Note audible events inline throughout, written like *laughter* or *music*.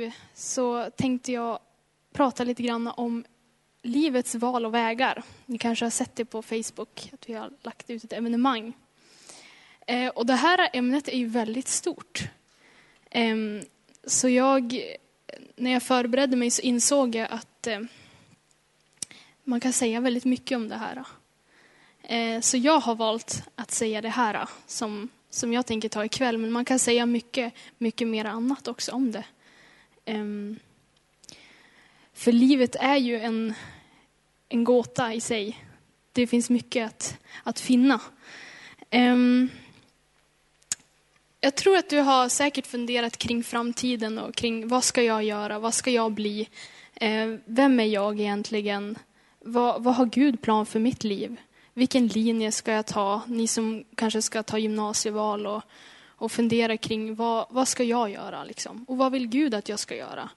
nu så tänkte jag prata lite grann om livets val och vägar. Ni kanske har sett det på Facebook, att vi har lagt ut ett evenemang. Eh, och det här ämnet är ju väldigt stort. Ehm, så jag, när jag förberedde mig så insåg jag att eh, man kan säga väldigt mycket om det här. Eh, så jag har valt att säga det här som, som jag tänker ta ikväll, men man kan säga mycket, mycket mer annat också om det. För livet är ju en, en gåta i sig. Det finns mycket att, att finna. Jag tror att du har säkert funderat kring framtiden och kring vad ska jag göra, vad ska jag bli, eh, vem är jag egentligen, vad, vad har Gud plan för mitt liv? Vilken linje ska jag ta? Ni som kanske ska ta gymnasieval och, och fundera kring vad, vad ska jag göra? Liksom? Och vad vill Gud att jag ska göra?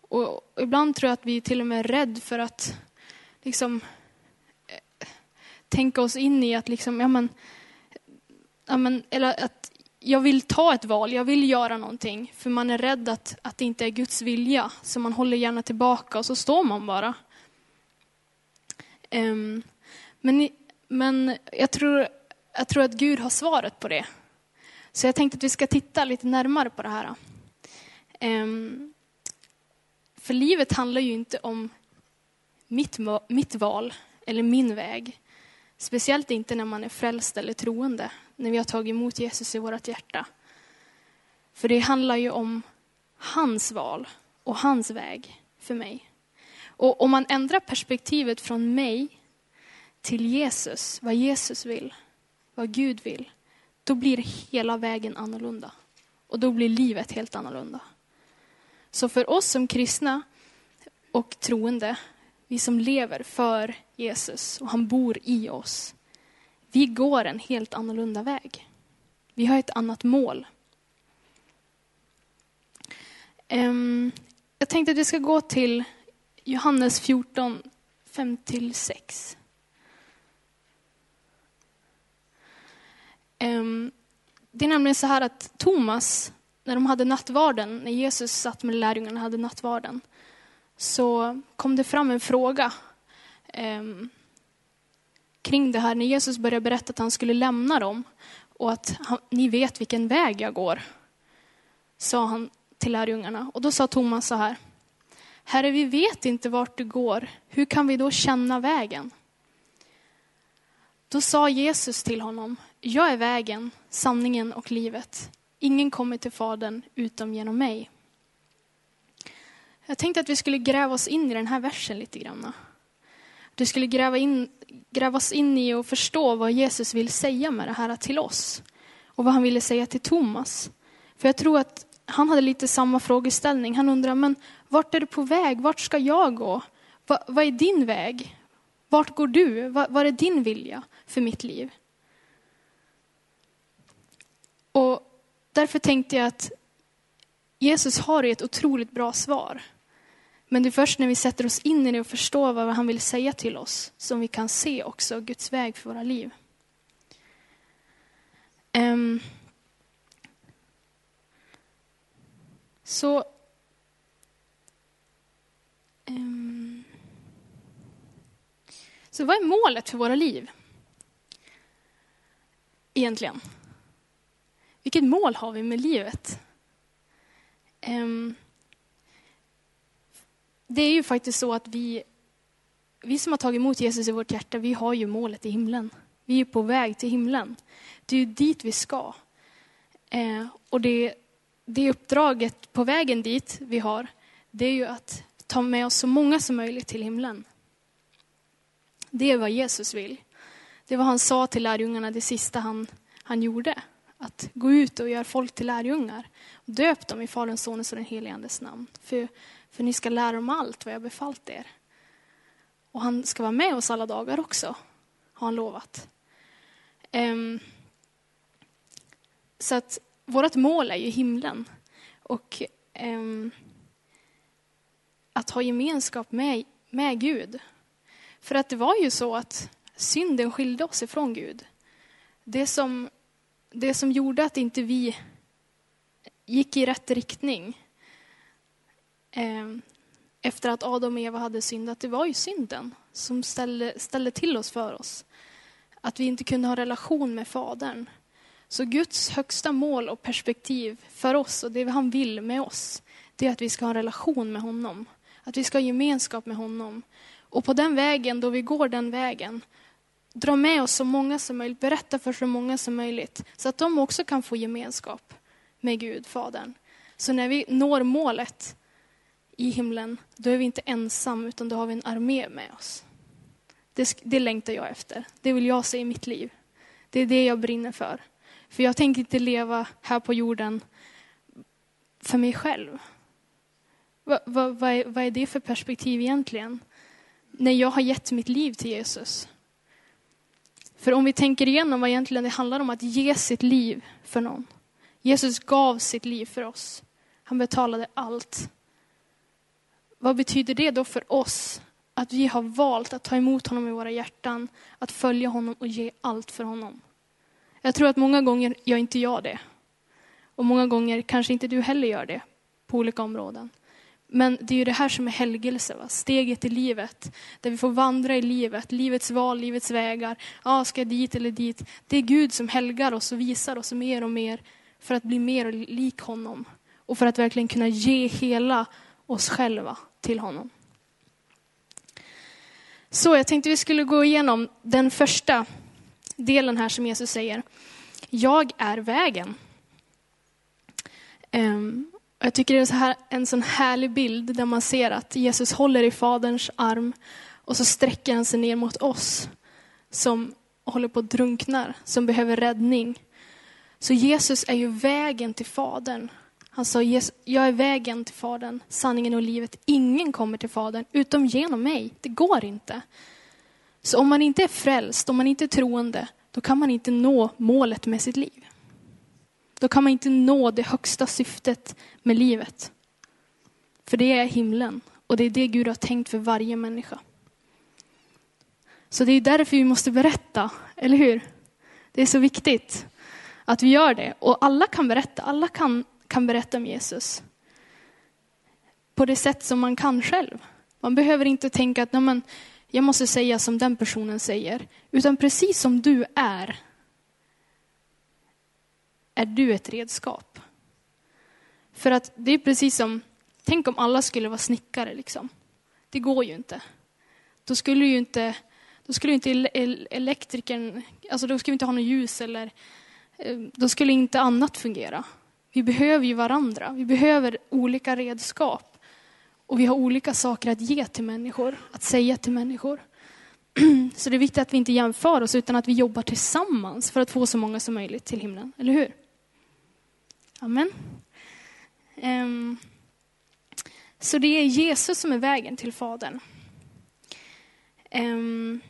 Och, och ibland tror jag att vi till och med är rädda för att liksom, eh, tänka oss in i att liksom, ja men, ja men, eller att jag vill ta ett val, jag vill göra någonting. För man är rädd att, att det inte är Guds vilja. Så man håller gärna tillbaka och så står man bara. Um, men, men jag, tror, jag tror att Gud har svaret på det. Så jag tänkte att vi ska titta lite närmare på det här. Um, för livet handlar ju inte om mitt, mitt val eller min väg. Speciellt inte när man är frälst eller troende, när vi har tagit emot Jesus i vårt hjärta. För det handlar ju om hans val och hans väg för mig. Och om man ändrar perspektivet från mig till Jesus, vad Jesus vill, vad Gud vill, då blir hela vägen annorlunda. Och då blir livet helt annorlunda. Så för oss som kristna och troende, vi som lever för Jesus och han bor i oss, vi går en helt annorlunda väg. Vi har ett annat mål. Ehm, jag tänkte att vi ska gå till Johannes 14, 5-6. Ehm, det är nämligen så här att Thomas, när de hade nattvarden, när Jesus satt med lärjungarna och hade nattvarden, så kom det fram en fråga ehm, kring det här. När Jesus började berätta att han skulle lämna dem och att han, ni vet vilken väg jag går, sa han till lärjungarna. Och då sa Thomas så här, Herre, vi vet inte vart du går. Hur kan vi då känna vägen? Då sa Jesus till honom, jag är vägen, sanningen och livet. Ingen kommer till Fadern utom genom mig. Jag tänkte att vi skulle gräva oss in i den här versen lite grann. Du skulle gräva, in, gräva oss in i och förstå vad Jesus vill säga med det här till oss. Och vad han ville säga till Thomas. För jag tror att han hade lite samma frågeställning. Han undrar, men vart är du på väg? Vart ska jag gå? Va, vad är din väg? Vart går du? Va, vad är din vilja för mitt liv? Och därför tänkte jag att Jesus har ett otroligt bra svar. Men det är först när vi sätter oss in i det och förstår vad han vill säga till oss som vi kan se också Guds väg för våra liv. Um, så um, Så vad är målet för våra liv? Egentligen. Vilket mål har vi med livet? Ehm, det är ju faktiskt så att vi, vi som har tagit emot Jesus i vårt hjärta, vi har ju målet i himlen. Vi är på väg till himlen. Det är ju dit vi ska. Ehm, och det, det uppdraget på vägen dit vi har, det är ju att ta med oss så många som möjligt till himlen. Det är vad Jesus vill. Det var han sa till lärjungarna det sista han, han gjorde. Att gå ut och göra folk till lärjungar. Döp dem i Faderns, Sonens och den helige Andes namn. För för ni ska lära dem allt vad jag befallt er. Och han ska vara med oss alla dagar också, har han lovat. Um, så att vårt mål är ju himlen. Och um, att ha gemenskap med, med Gud. För att det var ju så att synden skilde oss ifrån Gud. Det som, det som gjorde att inte vi gick i rätt riktning, eh, efter att Adam och Eva hade syndat, det var ju synden som ställde, ställde till oss för oss. Att vi inte kunde ha relation med Fadern. Så Guds högsta mål och perspektiv för oss och det han vill med oss, det är att vi ska ha en relation med honom. Att vi ska ha gemenskap med honom. Och på den vägen, då vi går den vägen, dra med oss så många som möjligt, berätta för så många som möjligt, så att de också kan få gemenskap med Gud, Fadern. Så när vi når målet i himlen, då är vi inte ensam, utan då har vi en armé med oss. Det, det längtar jag efter. Det vill jag se i mitt liv. Det är det jag brinner för. För jag tänker inte leva här på jorden för mig själv. Va, va, är, vad är det för perspektiv egentligen? När jag har gett mitt liv till Jesus. För om vi tänker igenom vad egentligen det handlar om att ge sitt liv för någon. Jesus gav sitt liv för oss. Han betalade allt. Vad betyder det då för oss? Att vi har valt att ta emot honom i våra hjärtan, att följa honom och ge allt för honom. Jag tror att många gånger gör inte jag det. Och många gånger kanske inte du heller gör det på olika områden. Men det är ju det här som är helgelse, va? steget i livet. Där vi får vandra i livet, livets val, livets vägar. Ja, ska jag dit eller dit? Det är Gud som helgar oss och visar oss mer och mer för att bli mer lik honom. Och för att verkligen kunna ge hela oss själva till honom. Så jag tänkte vi skulle gå igenom den första delen här som Jesus säger. Jag är vägen. Um, jag tycker det är så här, en sån härlig bild där man ser att Jesus håller i Faderns arm och så sträcker han sig ner mot oss som håller på att drunkna, som behöver räddning. Så Jesus är ju vägen till Fadern. Han sa, jag är vägen till Fadern, sanningen och livet. Ingen kommer till Fadern utom genom mig. Det går inte. Så om man inte är frälst, om man inte är troende, då kan man inte nå målet med sitt liv. Då kan man inte nå det högsta syftet med livet. För det är himlen och det är det Gud har tänkt för varje människa. Så det är därför vi måste berätta, eller hur? Det är så viktigt att vi gör det. Och alla kan berätta, alla kan, kan berätta om Jesus. På det sätt som man kan själv. Man behöver inte tänka att men, jag måste säga som den personen säger. Utan precis som du är, är du ett redskap. För att det är precis som, tänk om alla skulle vara snickare liksom. Det går ju inte. Då skulle ju inte, då skulle inte elektrikern, alltså då skulle vi inte ha något ljus eller eh, då skulle inte annat fungera. Vi behöver ju varandra. Vi behöver olika redskap. Och vi har olika saker att ge till människor, att säga till människor. *clears throat* Så det är viktigt att vi inte jämför oss utan att vi jobbar tillsammans för att få så många som möjligt till himlen, eller hur? Amen. Um, så det är Jesus som är vägen till Fadern. Um,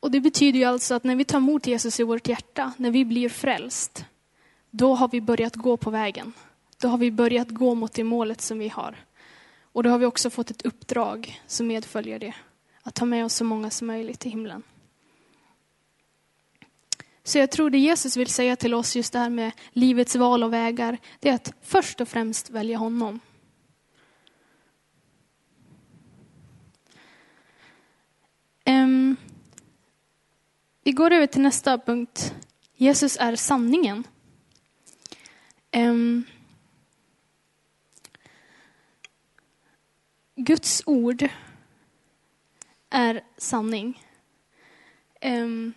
och det betyder ju alltså att när vi tar emot Jesus i vårt hjärta, när vi blir frälst, då har vi börjat gå på vägen. Då har vi börjat gå mot det målet som vi har. Och då har vi också fått ett uppdrag som medföljer det. Att ta med oss så många som möjligt till himlen. Så jag tror det Jesus vill säga till oss just det här med livets val och vägar, det är att först och främst välja honom. Um, vi går över till nästa punkt. Jesus är sanningen. Um, Guds ord är sanning. Um,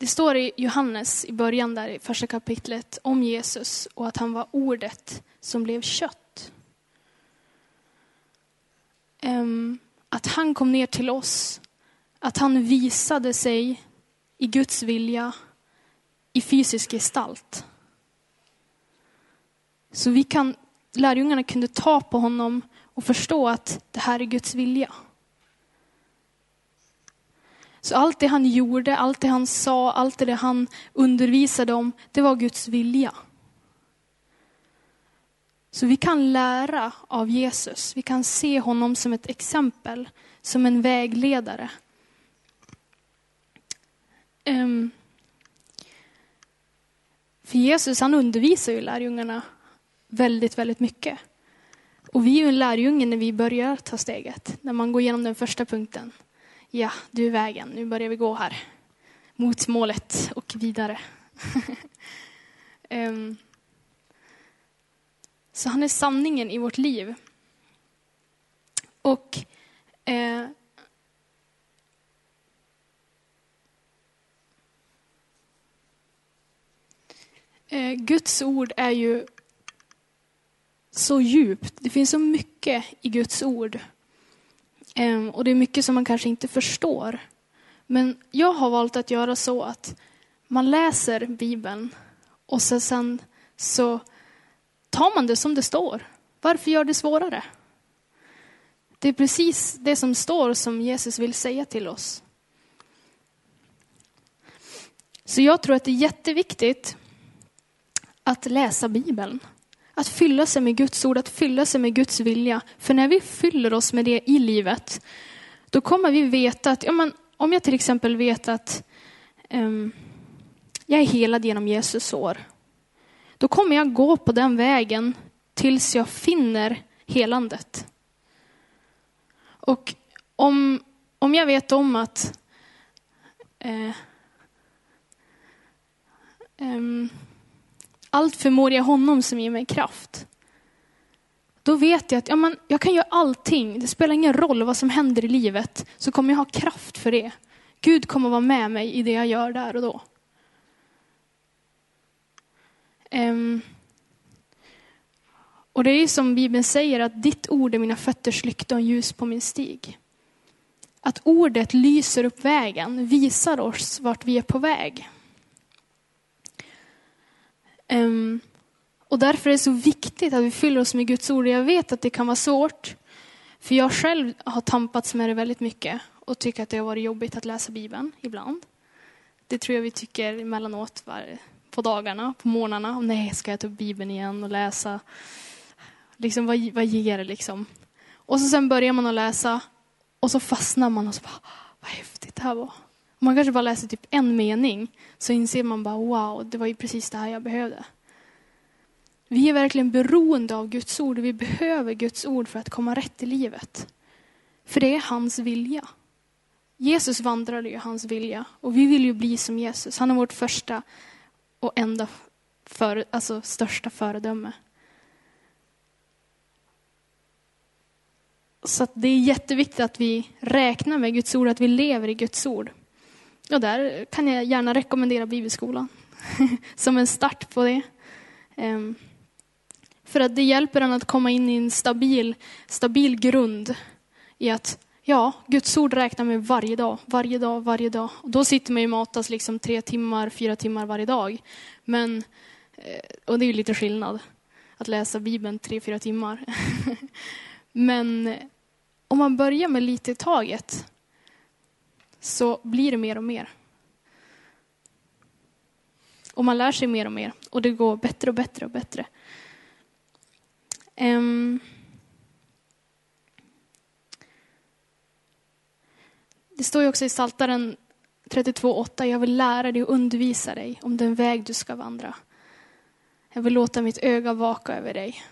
det står i Johannes i början där i första kapitlet om Jesus och att han var ordet som blev kött. Att han kom ner till oss, att han visade sig i Guds vilja i fysisk gestalt. Så vi kan, lärjungarna kunde ta på honom och förstå att det här är Guds vilja. Så allt det han gjorde, allt det han sa, allt det han undervisade om, det var Guds vilja. Så vi kan lära av Jesus. Vi kan se honom som ett exempel, som en vägledare. Um, För Jesus han undervisar ju lärjungarna väldigt, väldigt mycket. Och vi är ju en lärjunge när vi börjar ta steget. När man går igenom den första punkten. Ja, du är vägen, nu börjar vi gå här. Mot målet och vidare. um, *laughs* så han är sanningen i vårt liv. Och eh, eh, Guds ord är ju så djupt. Det finns så mycket i Guds ord. Ehm, och det är mycket som man kanske inte förstår. Men jag har valt att göra så att man läser Bibeln och så sen så tar man det som det står. Varför gör det svårare? Det är precis det som står som Jesus vill säga till oss. Så jag tror att det är jätteviktigt att läsa Bibeln. Att fylla sig med Guds ord, att fylla sig med Guds vilja. För när vi fyller oss med det i livet, då kommer vi veta att, ja, men, om jag till exempel vet att um, jag är helad genom Jesus sår, då kommer jag gå på den vägen tills jag finner helandet. Och om, om jag vet om att eh, um, allt förmår jag honom som ger mig kraft. Då vet jag att ja, man, jag kan göra allting. Det spelar ingen roll vad som händer i livet, så kommer jag ha kraft för det. Gud kommer vara med mig i det jag gör där och då. Um, och det är som Bibeln säger, att ditt ord är mina fötters lykta och ljus på min stig. Att ordet lyser upp vägen, visar oss vart vi är på väg. Um, och därför är det så viktigt att vi fyller oss med Guds ord. Jag vet att det kan vara svårt, för jag själv har tampats med det väldigt mycket och tycker att det har varit jobbigt att läsa Bibeln ibland. Det tror jag vi tycker emellanåt på dagarna, på morgnarna. Nej, ska jag ta upp Bibeln igen och läsa? Liksom, vad, vad ger det liksom? Och så sen börjar man att läsa och så fastnar man och så bara, ah, vad häftigt det här var. Man kanske bara läser typ en mening så inser man bara, wow, det var ju precis det här jag behövde. Vi är verkligen beroende av Guds ord och vi behöver Guds ord för att komma rätt i livet. För det är hans vilja. Jesus vandrade ju hans vilja och vi vill ju bli som Jesus. Han är vårt första och enda, för, alltså största föredöme. Så det är jätteviktigt att vi räknar med Guds ord, att vi lever i Guds ord. Och där kan jag gärna rekommendera Bibelskolan *laughs* som en start på det. Ehm, för att det hjälper en att komma in i en stabil, stabil grund i att ja, Guds ord räknar med varje dag, varje dag, varje dag. Och då sitter man ju matas liksom tre timmar, fyra timmar varje dag. Men, eh, och det är ju lite skillnad att läsa Bibeln tre, fyra timmar. *laughs* Men eh, om man börjar med lite i taget så blir det mer och mer. Och man lär sig mer och mer och det går bättre och bättre och bättre. Um, det står ju också i Psaltaren 32.8, jag vill lära dig och undervisa dig om den väg du ska vandra. Jag vill låta mitt öga vaka över dig.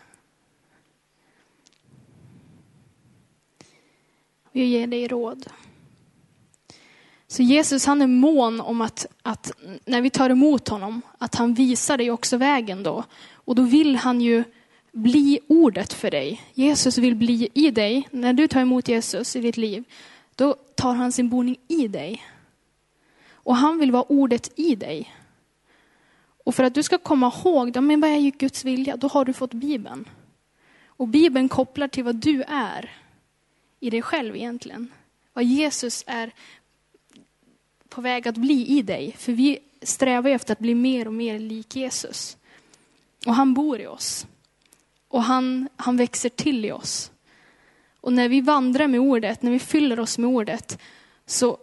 Och jag ger dig råd. Så Jesus han är mån om att, att när vi tar emot honom, att han visar dig också vägen då. Och då vill han ju bli ordet för dig. Jesus vill bli i dig. När du tar emot Jesus i ditt liv, då tar han sin boning i dig. Och han vill vara ordet i dig. Och för att du ska komma ihåg, då, men vad är Guds vilja? Då har du fått Bibeln. Och Bibeln kopplar till vad du är i dig själv egentligen. Vad Jesus är på väg att bli i dig. För vi strävar efter att bli mer och mer lik Jesus. Och han bor i oss. Och han, han växer till i oss. Och när vi vandrar med ordet, när vi fyller oss med ordet, så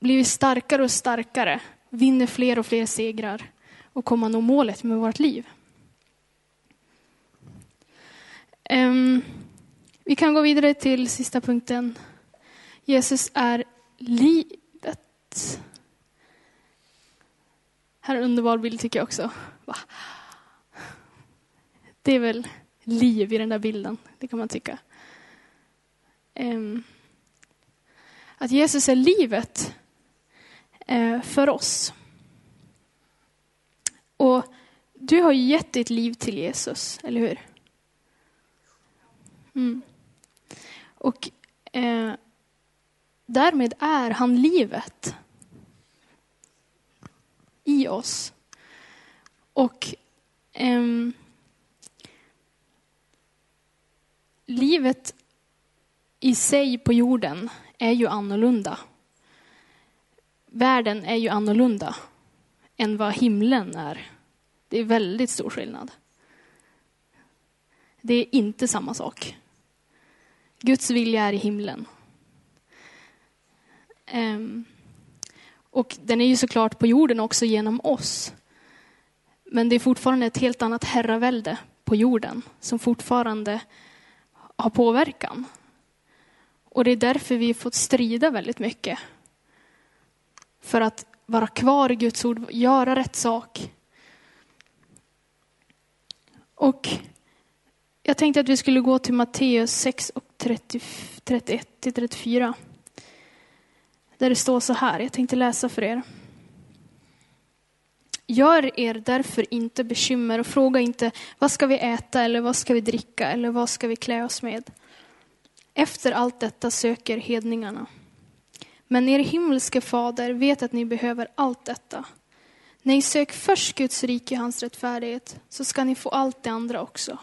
blir vi starkare och starkare, vinner fler och fler segrar och kommer nå målet med vårt liv. Um, vi kan gå vidare till sista punkten. Jesus är livet. Här är en underbar bild tycker jag också. Va? Det är väl liv i den där bilden, det kan man tycka. Um, att Jesus är livet uh, för oss. Och du har gett ditt liv till Jesus, eller hur? Mm. Och eh, därmed är han livet i oss. Och eh, livet i sig på jorden är ju annorlunda. Världen är ju annorlunda än vad himlen är. Det är väldigt stor skillnad. Det är inte samma sak. Guds vilja är i himlen. Um, och den är ju såklart på jorden också genom oss. Men det är fortfarande ett helt annat herravälde på jorden som fortfarande har påverkan. Och det är därför vi fått strida väldigt mycket. För att vara kvar i Guds ord, göra rätt sak. Och jag tänkte att vi skulle gå till Matteus 6 och 30, 31 till 34. Där det står så här, jag tänkte läsa för er. Gör er därför inte bekymmer och fråga inte vad ska vi äta eller vad ska vi dricka eller vad ska vi klä oss med. Efter allt detta söker hedningarna. Men er himmelske fader vet att ni behöver allt detta. Nej, sök först Guds rike och hans rättfärdighet, så ska ni få allt det andra också.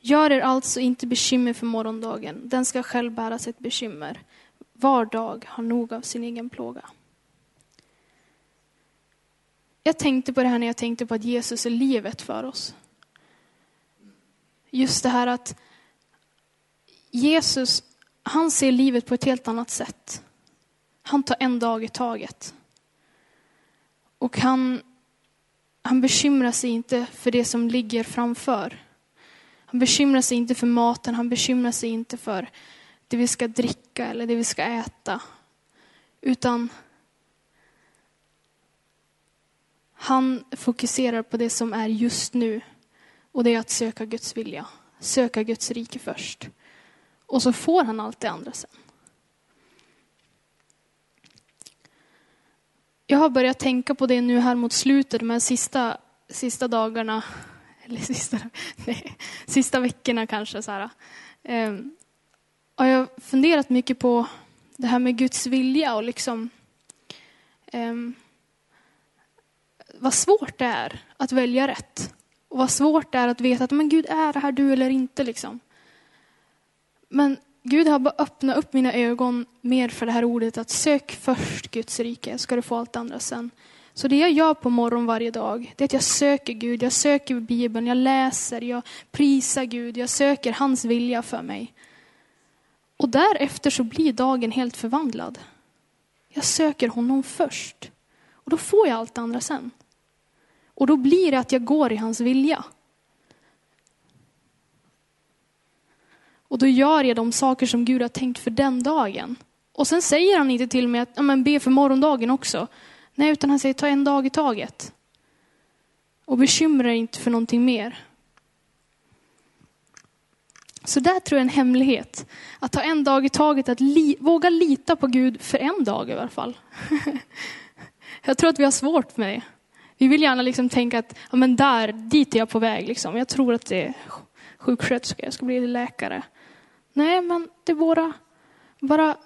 Gör er alltså inte bekymmer för morgondagen, den ska själv bära sitt bekymmer. Var dag har nog av sin egen plåga. Jag tänkte på det här när jag tänkte på att Jesus är livet för oss. Just det här att Jesus, han ser livet på ett helt annat sätt. Han tar en dag i taget. Och han, han bekymrar sig inte för det som ligger framför. Han bekymrar sig inte för maten, han bekymrar sig inte för det vi ska dricka eller det vi ska äta. Utan han fokuserar på det som är just nu. Och det är att söka Guds vilja. Söka Guds rike först. Och så får han allt det andra sen. Jag har börjat tänka på det nu här mot slutet, de här sista, sista dagarna, eller sista, *laughs* nej, sista veckorna kanske. Så här. Ehm, har jag har funderat mycket på det här med Guds vilja och liksom um, vad svårt det är att välja rätt. Och vad svårt det är att veta att men Gud, är det här du eller inte? Liksom. Men Gud har bara öppnat upp mina ögon mer för det här ordet att sök först Guds rike, ska du få allt andra sen. Så det jag gör på morgon varje dag, det är att jag söker Gud, jag söker Bibeln, jag läser, jag prisar Gud, jag söker hans vilja för mig. Och därefter så blir dagen helt förvandlad. Jag söker honom först. Och då får jag allt det andra sen. Och då blir det att jag går i hans vilja. Och då gör jag de saker som Gud har tänkt för den dagen. Och sen säger han inte till mig att ja, men be för morgondagen också. Nej, utan han säger ta en dag i taget. Och bekymra dig inte för någonting mer. Så där tror jag är en hemlighet. Att ta en dag i taget, att li våga lita på Gud för en dag i alla fall. *laughs* jag tror att vi har svårt med det. Vi vill gärna liksom tänka att ja, men där, dit är jag på väg. Liksom. Jag tror att det är sjuksköterska, jag ska bli läkare. Nej, men det är bara, bara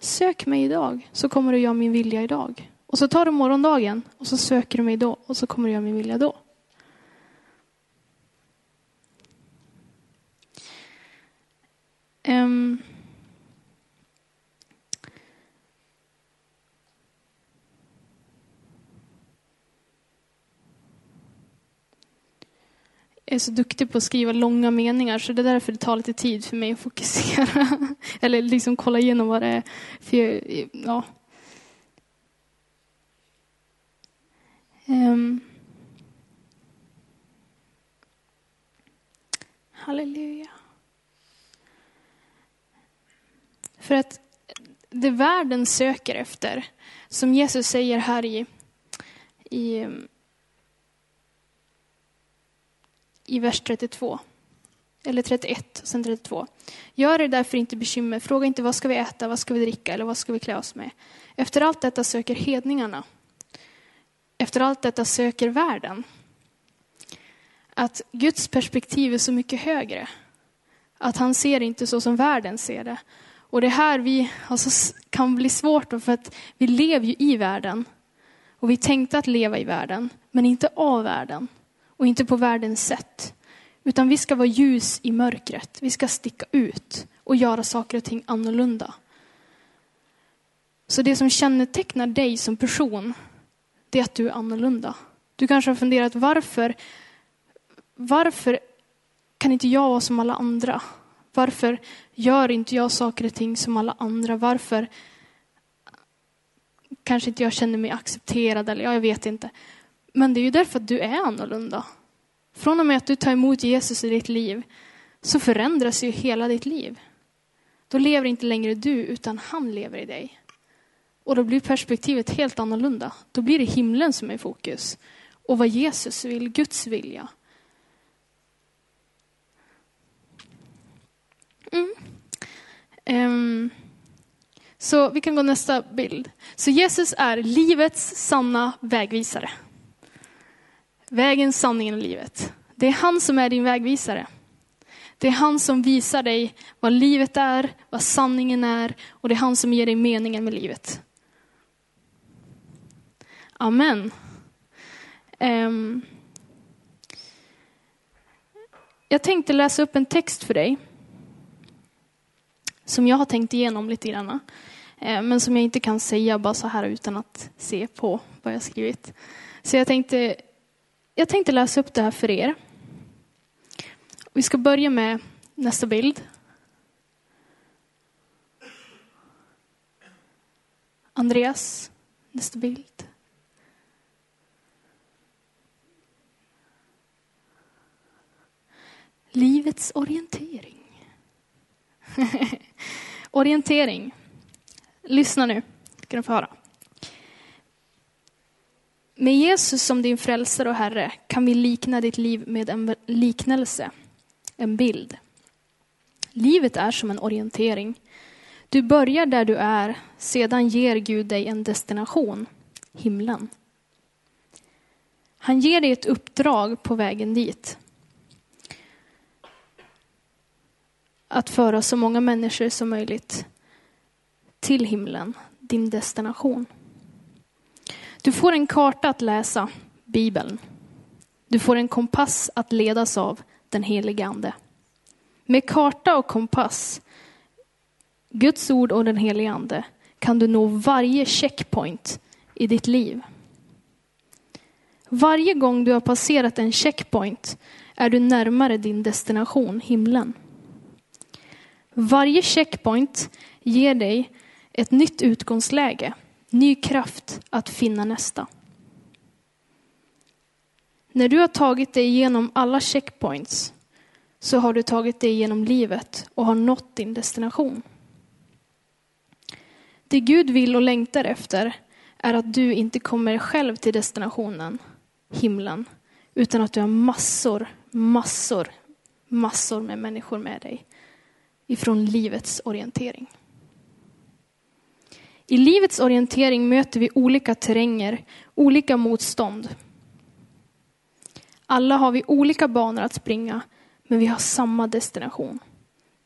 sök mig idag så kommer du göra min vilja idag. Och så tar du morgondagen och så söker du mig då och så kommer du göra min vilja då. Um, är så duktig på att skriva långa meningar så det är därför det tar lite tid för mig att fokusera. *laughs* Eller liksom kolla igenom vad det är. För jag, ja. Um. Halleluja. För att det världen söker efter, som Jesus säger här i, i i vers 32. Eller 31, sen 32. Gör er därför inte bekymmer, fråga inte vad ska vi äta, vad ska vi dricka eller vad ska vi klä oss med. Efter allt detta söker hedningarna. Efter allt detta söker världen. Att Guds perspektiv är så mycket högre. Att han ser inte så som världen ser det. Och det är här vi alltså, kan bli svårt då för att vi lever ju i världen. Och vi tänkte att leva i världen, men inte av världen. Och inte på världens sätt. Utan vi ska vara ljus i mörkret. Vi ska sticka ut och göra saker och ting annorlunda. Så det som kännetecknar dig som person, det är att du är annorlunda. Du kanske har funderat varför, varför kan inte jag vara som alla andra? Varför gör inte jag saker och ting som alla andra? Varför kanske inte jag känner mig accepterad? Eller ja, jag vet inte. Men det är ju därför att du är annorlunda. Från och med att du tar emot Jesus i ditt liv så förändras ju hela ditt liv. Då lever inte längre du, utan han lever i dig. Och då blir perspektivet helt annorlunda. Då blir det himlen som är i fokus. Och vad Jesus vill, Guds vilja. Mm. Um. Så vi kan gå nästa bild. Så Jesus är livets sanna vägvisare. Vägen, sanningen och livet. Det är han som är din vägvisare. Det är han som visar dig vad livet är, vad sanningen är och det är han som ger dig meningen med livet. Amen. Um, jag tänkte läsa upp en text för dig som jag har tänkt igenom lite grann. Eh, men som jag inte kan säga bara så här utan att se på vad jag skrivit. Så jag tänkte, jag tänkte läsa upp det här för er. Vi ska börja med nästa bild. Andreas, nästa bild. Livets orientering. *laughs* orientering. Lyssna nu, ska du få höra. Med Jesus som din frälsare och Herre kan vi likna ditt liv med en liknelse, en bild. Livet är som en orientering. Du börjar där du är, sedan ger Gud dig en destination, himlen. Han ger dig ett uppdrag på vägen dit. Att föra så många människor som möjligt till himlen, din destination. Du får en karta att läsa, Bibeln. Du får en kompass att ledas av, den helige Ande. Med karta och kompass, Guds ord och den helige Ande kan du nå varje checkpoint i ditt liv. Varje gång du har passerat en checkpoint är du närmare din destination, himlen. Varje checkpoint ger dig ett nytt utgångsläge, ny kraft att finna nästa. När du har tagit dig igenom alla checkpoints så har du tagit dig igenom livet och har nått din destination. Det Gud vill och längtar efter är att du inte kommer själv till destinationen, himlen, utan att du har massor, massor, massor med människor med dig ifrån livets orientering. I livets orientering möter vi olika terränger, olika motstånd. Alla har vi olika banor att springa, men vi har samma destination.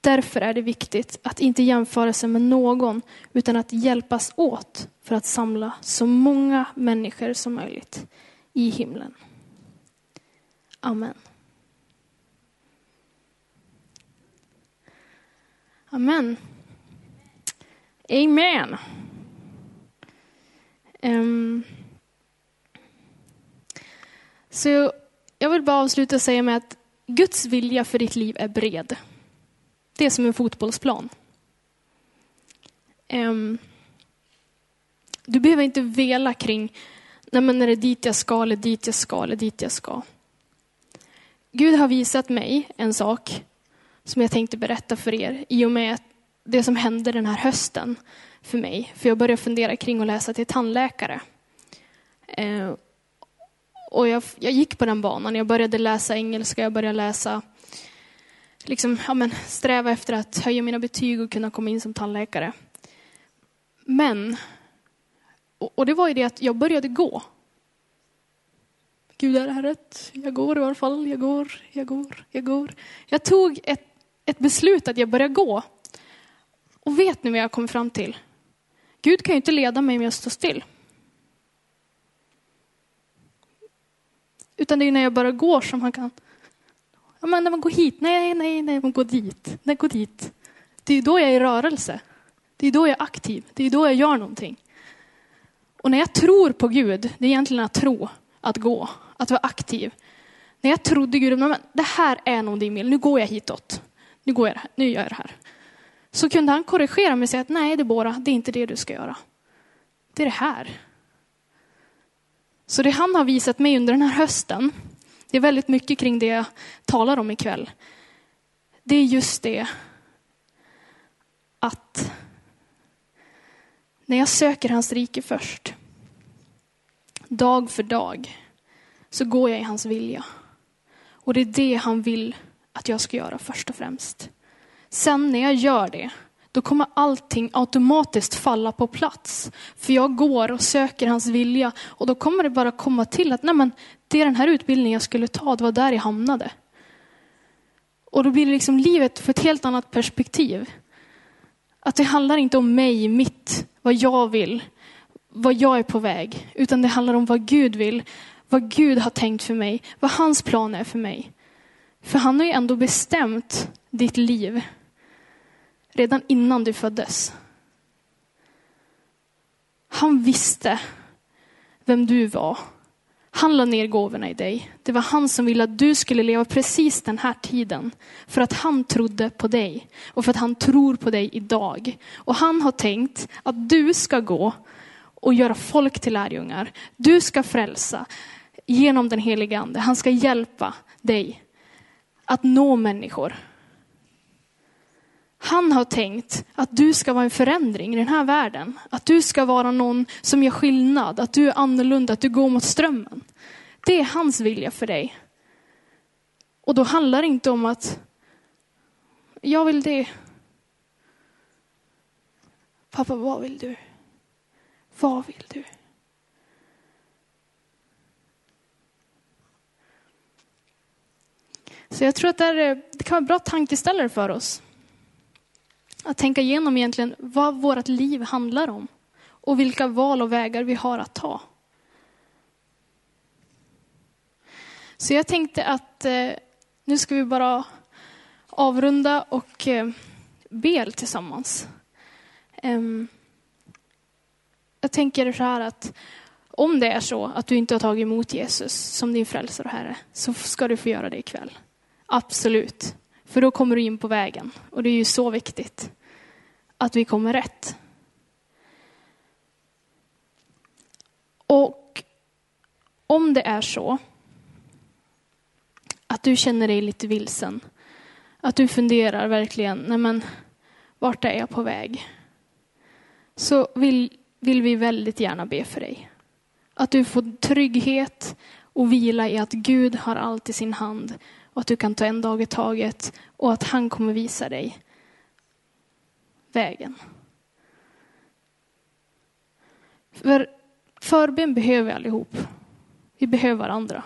Därför är det viktigt att inte jämföra sig med någon, utan att hjälpas åt för att samla så många människor som möjligt i himlen. Amen. Amen. Amen. Um, så jag vill bara avsluta och säga med att Guds vilja för ditt liv är bred. Det är som en fotbollsplan. Um, du behöver inte vela kring, nej men är det dit jag ska, eller dit jag ska, eller dit jag ska. Gud har visat mig en sak som jag tänkte berätta för er i och med det som hände den här hösten för mig. För jag började fundera kring att läsa till tandläkare. Eh, Och jag, jag gick på den banan. Jag började läsa engelska, jag började läsa, liksom, ja, men, sträva efter att höja mina betyg och kunna komma in som tandläkare. Men, och, och det var ju det att jag började gå. Gud, är det här rätt? Jag går i alla fall, jag går, jag går, jag går. Jag tog ett, ett beslut att jag börjar gå. Och vet ni vad jag kommer fram till? Gud kan ju inte leda mig om jag står still. Utan det är när jag bara går som han kan. Ja, men när man går hit, nej, nej, nej, man går dit, nej, går dit. Det är då jag är i rörelse. Det är då jag är aktiv. Det är då jag gör någonting. Och när jag tror på Gud, det är egentligen att tro, att gå, att vara aktiv. När jag trodde Gud, men det här är nog din nu går jag hitåt. Nu, går jag, nu gör jag det här. Så kunde han korrigera mig och säga att nej Debora, det är inte det du ska göra. Det är det här. Så det han har visat mig under den här hösten, det är väldigt mycket kring det jag talar om ikväll. Det är just det att när jag söker hans rike först, dag för dag, så går jag i hans vilja. Och det är det han vill att jag ska göra först och främst. Sen när jag gör det, då kommer allting automatiskt falla på plats. För jag går och söker hans vilja och då kommer det bara komma till att nej men, det är den här utbildningen jag skulle ta, det var där jag hamnade. Och då blir det liksom livet för ett helt annat perspektiv. Att det handlar inte om mig, mitt, vad jag vill, vad jag är på väg, utan det handlar om vad Gud vill, vad Gud har tänkt för mig, vad hans plan är för mig. För han har ju ändå bestämt ditt liv redan innan du föddes. Han visste vem du var. Han la ner gåvorna i dig. Det var han som ville att du skulle leva precis den här tiden. För att han trodde på dig och för att han tror på dig idag. Och han har tänkt att du ska gå och göra folk till lärjungar. Du ska frälsa genom den heliga ande. Han ska hjälpa dig att nå människor. Han har tänkt att du ska vara en förändring i den här världen. Att du ska vara någon som gör skillnad, att du är annorlunda, att du går mot strömmen. Det är hans vilja för dig. Och då handlar det inte om att jag vill det. Pappa, vad vill du? Vad vill du? Så jag tror att det, är, det kan vara en bra tankeställare för oss. Att tänka igenom egentligen vad vårt liv handlar om och vilka val och vägar vi har att ta. Så jag tänkte att eh, nu ska vi bara avrunda och eh, be tillsammans. Um, jag tänker så här att om det är så att du inte har tagit emot Jesus som din frälsare och Herre, så ska du få göra det ikväll. Absolut. För då kommer du in på vägen. Och det är ju så viktigt att vi kommer rätt. Och om det är så att du känner dig lite vilsen, att du funderar verkligen, nej men vart är jag på väg? Så vill, vill vi väldigt gärna be för dig. Att du får trygghet och vila i att Gud har allt i sin hand och att du kan ta en dag i taget och att han kommer visa dig vägen. För förbön behöver vi allihop. Vi behöver varandra.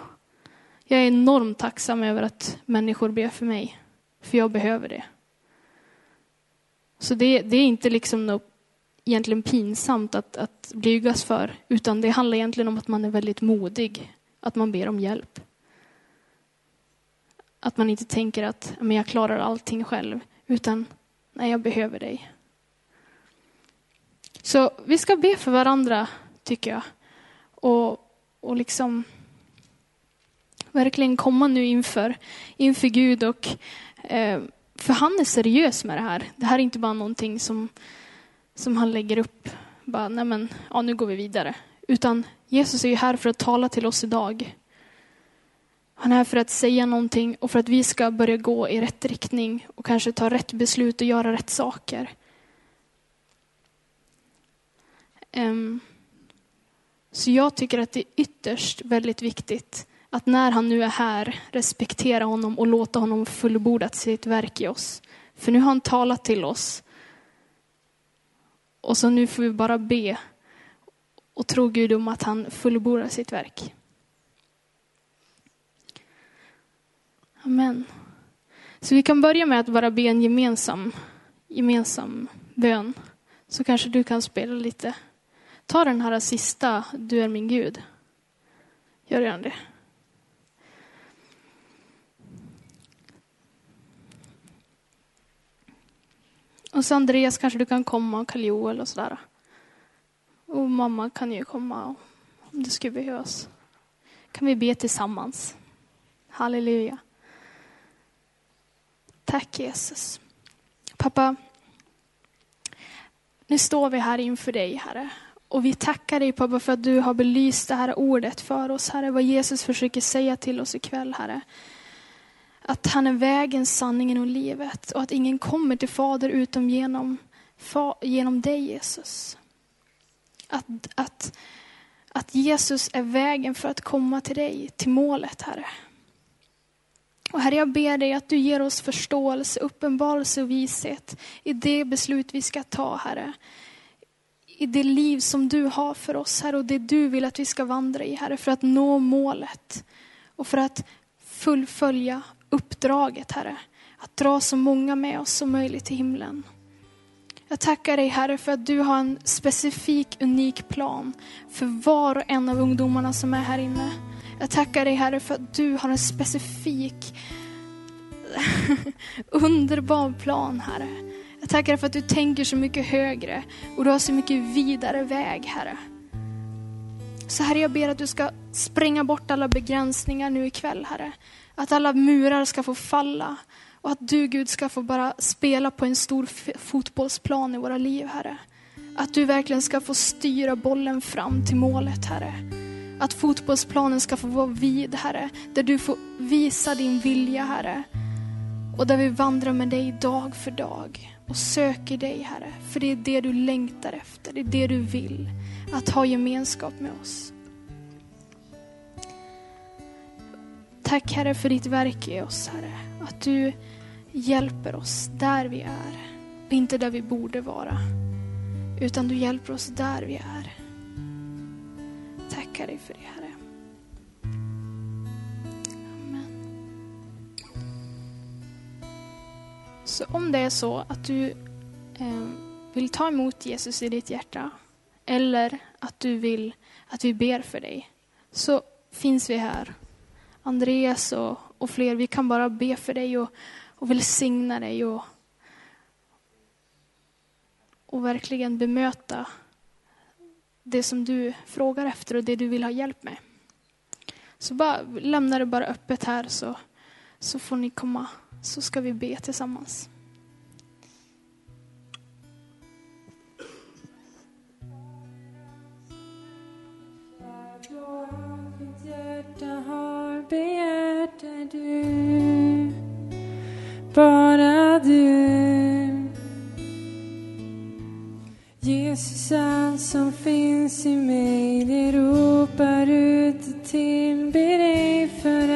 Jag är enormt tacksam över att människor ber för mig, för jag behöver det. Så det, det är inte liksom något egentligen pinsamt att, att blygas för, utan det handlar egentligen om att man är väldigt modig, att man ber om hjälp. Att man inte tänker att men jag klarar allting själv, utan nej, jag behöver dig. Så vi ska be för varandra, tycker jag. Och, och liksom verkligen komma nu inför, inför Gud. Och, eh, för han är seriös med det här. Det här är inte bara någonting som, som han lägger upp. Bara, nej men, ja, nu går vi vidare. Utan Jesus är ju här för att tala till oss idag. Han är här för att säga någonting och för att vi ska börja gå i rätt riktning och kanske ta rätt beslut och göra rätt saker. Ehm, så jag tycker att det är ytterst väldigt viktigt att när han nu är här respektera honom och låta honom fullborda sitt verk i oss. För nu har han talat till oss. Och så nu får vi bara be och tro Gud om att han fullbordar sitt verk. Amen. Så vi kan börja med att bara be en gemensam, gemensam bön. Så kanske du kan spela lite. Ta den här sista, du är min Gud. Gör gärna det. Och så Andreas kanske du kan komma, och Karl Joel och sådär. Och mamma kan ju komma om det skulle behövas. Kan vi be tillsammans. Halleluja. Tack Jesus. Pappa, nu står vi här inför dig Herre. Och vi tackar dig pappa för att du har belyst det här ordet för oss Herre. Vad Jesus försöker säga till oss ikväll Herre. Att han är vägen, sanningen och livet. Och att ingen kommer till Fader utom genom, genom dig Jesus. Att, att, att Jesus är vägen för att komma till dig, till målet Herre. Och Herre, jag ber dig att du ger oss förståelse, uppenbarelse och vishet i det beslut vi ska ta, Herre. I det liv som du har för oss, Herre, och det du vill att vi ska vandra i, Herre, för att nå målet. Och för att fullfölja uppdraget, Herre. Att dra så många med oss som möjligt till himlen. Jag tackar dig Herre för att du har en specifik, unik plan för var och en av ungdomarna som är här inne. Jag tackar dig Herre för att du har en specifik, *laughs* underbar plan Herre. Jag tackar dig för att du tänker så mycket högre och du har så mycket vidare väg Herre. Så Herre, jag ber att du ska spränga bort alla begränsningar nu ikväll Herre. Att alla murar ska få falla och att du Gud ska få bara spela på en stor fotbollsplan i våra liv Herre. Att du verkligen ska få styra bollen fram till målet Herre. Att fotbollsplanen ska få vara vid, Herre. Där du får visa din vilja, Herre. Och där vi vandrar med dig dag för dag och söker dig, Herre. För det är det du längtar efter, det är det du vill. Att ha gemenskap med oss. Tack Herre för ditt verk i oss, Herre. Att du hjälper oss där vi är. Inte där vi borde vara. Utan du hjälper oss där vi är tackar dig för det, Herre. Amen. Så om det är så att du eh, vill ta emot Jesus i ditt hjärta eller att du vill att vi ber för dig så finns vi här. Andreas och, och fler, vi kan bara be för dig och, och välsigna dig och, och verkligen bemöta det som du frågar efter och det du vill ha hjälp med. Så bara, lämna det bara öppet här så, så får ni komma, så ska vi be tillsammans. du, bara du. Jesus, allt som finns i mig, det ropar ut till, tillber dig för